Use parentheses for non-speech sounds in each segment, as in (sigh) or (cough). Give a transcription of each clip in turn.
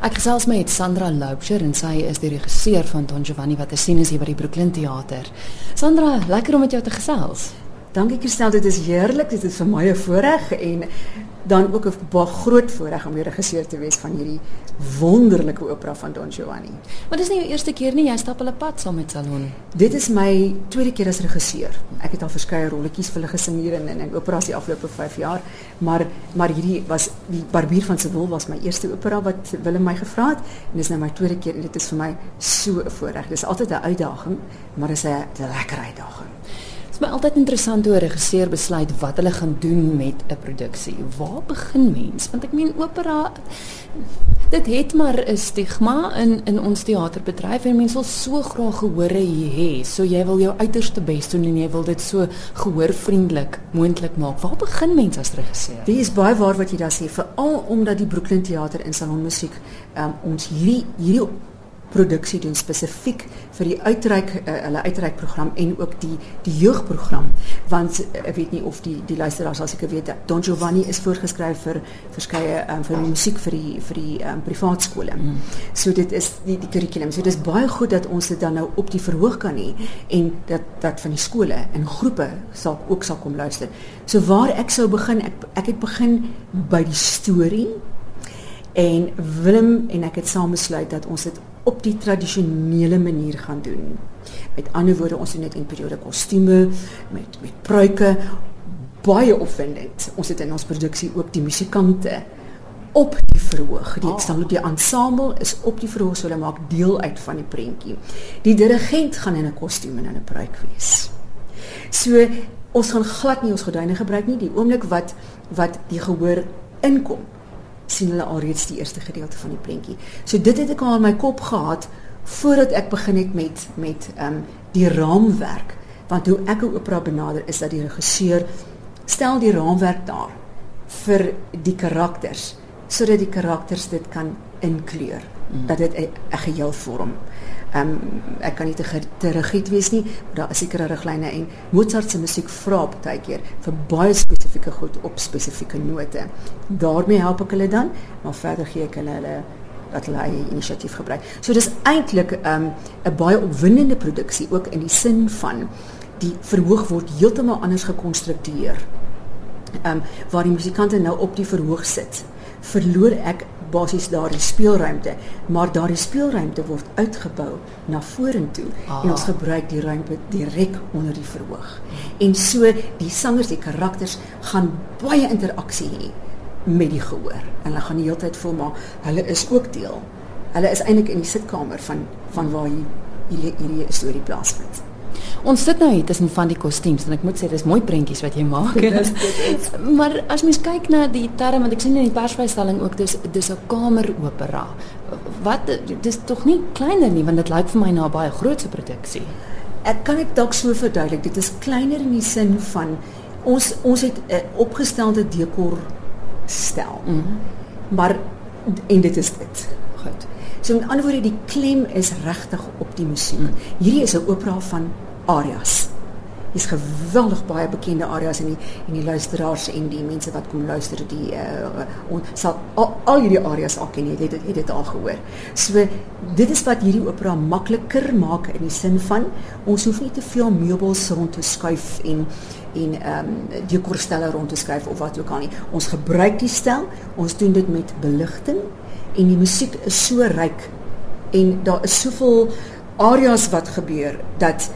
Ek gesels met Sandra Loubser en sy is die regisseur van Don Giovanni wat te sien is hier by die Brooklyn Theater. Sandra, lekker om met jou te gesels. Dankie Christel, dit is heerlik. Dit is vir my 'n voorreg en dan ook 'n groot voorreg om die regisseur te wees van hierdie wonderlike opera van Don Giovanni. Maar dis nie jou eerste keer nie, jy stap hulle pad saam met Salon. Dit is my tweede keer as regisseur. Ek het al verskeie rolletjies vir hulle gesing hier in in operas die afgelope 5 jaar, maar maar hierdie was die Barbier van Seville was my eerste opera wat Willem my gevra het en dis nou my tweede keer en dit is vir my so 'n voorreg. Dis altyd 'n uitdaging, maar dit is 'n lekker uitdaging my altyd interessant hoe 'n regisseur besluit wat hulle gaan doen met 'n produksie. Waar begin mens? Want ek meen opera dit het maar 'n stigma in in ons teaterbedryf en mense wil so graag gehoor hê. So jy wil jou uiterste bes doen en jy wil dit so gehoorvriendelik moontlik maak. Waar begin mens as regisseur? Dit is baie waar wat jy daar sê, veral omdat die Brooklyn Theater in Salon Musiek um, ons hierdie hierdie produksie doen spesifiek vir die uitreik uh, hulle uitreikprogram en ook die die jeugprogram want uh, ek weet nie of die die luisteraars as ek weet Don Giovanni is voorgeskryf vir verskeie um, vir musiek vir die vir die um, privaat skole. Mm. So dit is die die kurrikulum. So dit is baie goed dat ons dit dan nou op die verhoog kan hê en dat dat van die skole in groepe sal ook sal kom luister. So waar ek sou begin ek ek het begin by die storie en Willem en ek het saam besluit dat ons dit op die tradisionele manier gaan doen. Met ander woorde, ons doen dit in periode kostume met met pruike baie opwindend. Ons het in ons produksie ook die musikante op die verhoog. Die oh. staan op die ensemble is op die verhoog so hulle maak deel uit van die prentjie. Die dirigent gaan in 'n kostuum en in 'n pruik wees. So ons gaan glad nie ons gordyne gebruik nie. Die oomblik wat wat die gehoor inkom, sien hulle alreeds die eerste gedeelte van die prentjie. So dit het ek al in my kop gehad voordat ek begin het met met ehm um, die raamwerk. Want hoe ek 'n opera benader is dat die regisseur stel die raamwerk daar vir die karakters sodat die karakters dit kan inkleur, mm. dat dit 'n geheel vorm. Ehm um, ek kan nie te, te rigied wees nie, maar daar is sekere riglyne en Mozart se musiek vra baie keer vir baie spesifieke goed op spesifieke note. daarmee help ek hulle dan, maar verder gee ek hulle hulle dat hulle eie inisiatief gebruik. So dis eintlik ehm, 'n um, baie opwindende produksie ook in die sin van die verhoog word heeltemal anders gekonstruktureer. Ehm um, waar die musikante nou op die verhoog sit, verloor ek basies daardie speelruimte, maar daardie speelruimte word uitgebou na vorentoe ah. en ons gebruik die ruimte direk onder die verhoog. En so die sangers, die karakters gaan baie interaksie hê met die gehoor. En hulle gaan die hele tyd voel maar hulle is ook deel. Hulle is eintlik in die sitkamer van van waar hierdie hierdie storie plaasvind. Ons sit nou hier tussen van die kostuums en ek moet sê dis mooi prentjies wat jy maak. (laughs) Dis dit. maar as mens kyk na die term want ek sien in die persvrystelling ook dis dis 'n kameropera. Wat dis tog nie kleiner nie want dit lyk vir my na 'n baie groot produksie. Ek kan dit dalk so verduidelik. Dit is kleiner in die sin van ons ons het 'n opgestelde dekor stel. Mm -hmm. Maar en dit is dit. So met ander woorde die klem is regtig op die musiek. Mm. Hierdie is 'n opera van arias. Dis geweldig baie bekende arias in die en die luisteraars en die mense wat kom luister die uh ons sal al, al hierdie arias al ken jy het dit het dit al gehoor. So dit is wat hierdie opera makliker maak in die sin van ons hoef nie te veel meubels rond te skuif en en ehm um, dekorstelle rond te skuif of wat ook al nie. Ons gebruik die stel, ons doen dit met beligting en die musiek is so ryk en daar is soveel areas wat gebeur dat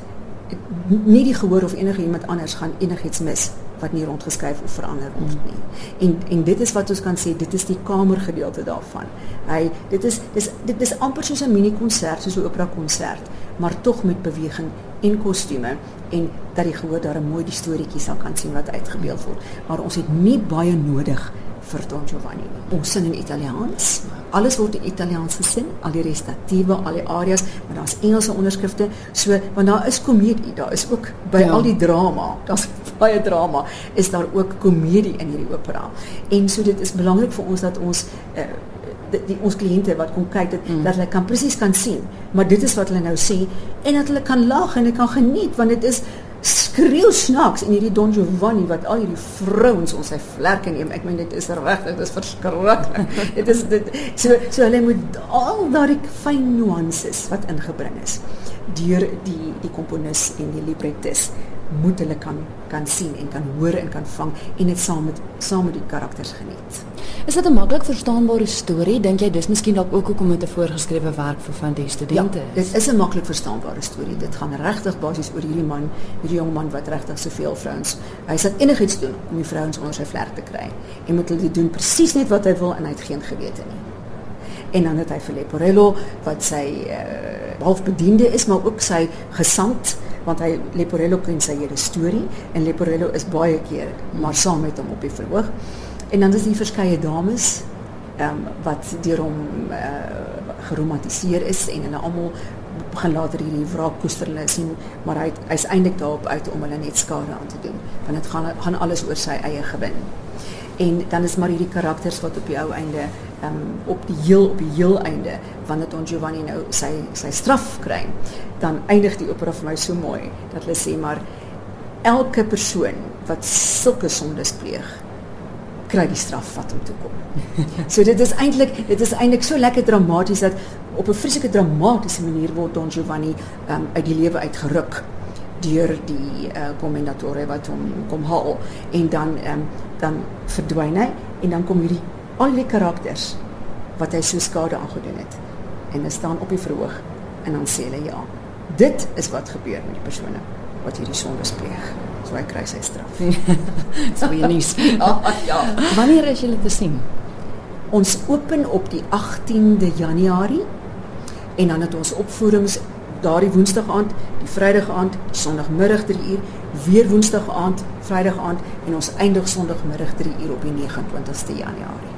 nie die gehoor of enige iemand anders gaan enigiets mis wat nie rondgeskuif of verander word nie. En en dit is wat ons kan sê, dit is die kamergedeelte daarvan. Hy dit is dis dit is amper soos 'n mini konsert, soos 'n opera konsert, maar tog met beweging en kostume en dat die gehoor daar 'n mooi die storieetjie sal kan sien wat uitgebeeld word. Maar ons het nie baie nodig vir Don Giovanni. Ons sing in Italiaans. Alles word in Italiaans gesing, al die restatiewe, al die arias, maar daar's Engelse onderskrifte. So, want daar is komedie, daar is ook by ja. al die drama, (laughs) daar's baie drama, is daar ook komedie in hierdie opera. En so dit is belangrik vir ons dat ons uh, die, die ons kliënte wat kom kyk dit mm. dat hulle kan presies kan sien maar dit is wat hulle nou sê en dat hulle kan lag en hulle kan geniet want dit is skreeu snaaks en hierdie Don Giovanni wat al hierdie vrouens ons sy vlerke neem. Ek meen dit is regtig, dit is verskriklik. (laughs) dit is dit so so hulle moet al daardie fyn nuances wat ingebring is deur die die komponis en die librettis moet hulle kan kan sien en kan hoor en kan vang en dit saam met saam met die karakters geniet. Is dit 'n maklik verstaanbare storie? Dink jy dis miskien dalk ook hoekom dit 'n voorgeskrewe werk vir van die studente ja, is? Dit is 'n maklik verstaanbare storie. Dit gaan regtig basies oor hierdie man, hierdie jong man wat regtig soveel vrouens. Hy sal enigiets doen om die vrouens onder sy vlerk te kry. En moet hulle doen presies net wat hy wil en hy het geen gewete nie. En dan het hy vir Leporello wat sy uh, halfbediende is, maar ook sy gesant want hy Leporello ken sy hele storie en Leporello is baie keer maar saam met hom op die verhoog. En dan is die verskeie dames ehm um, wat deur hom uh, geromantiseer is en hulle almal begin later hierdie wraak koester hulle sien maar hy hy's eintlik daarop uit om hulle net skade aan te doen want dit gaan gaan alles oor sy eie gewin. En dan is maar hierdie karakters wat op die ou einde ehm um, op die heel op die heel einde wanneer Don Giovanni nou sy sy straf kry, dan eindig die opera vir my so mooi dat hulle sê maar elke persoon wat sulke sondes pleeg kry die straf wat hom toe kom. (laughs) So dit is eintlik dit is eintlik so lekker dramaties dat op 'n vreeslike dramatiese manier word Don Giovanni um, uit die lewe uitgeruk deur die uh, kommendatore wat hom kom haal en dan um, dan verdwyn hy en dan kom hierdie al die karakters wat hy so skade aangedoen het en hulle staan op die verhoog en dan sê hulle ja dit is wat gebeur met die persone wat hierdie sonde pleeg so hy kry sy straf. so jy nie. Ja, ja. Wanneer is julle te sien? Ons open op die 18de Januarie en dan het ons opvoerings daardie woensdag aand, die vrydag aand, sondagmiddag 3 uur, weer woensdag aand, vrydag aand en ons eindig sondagmiddag 3 uur op die 29ste Januarie.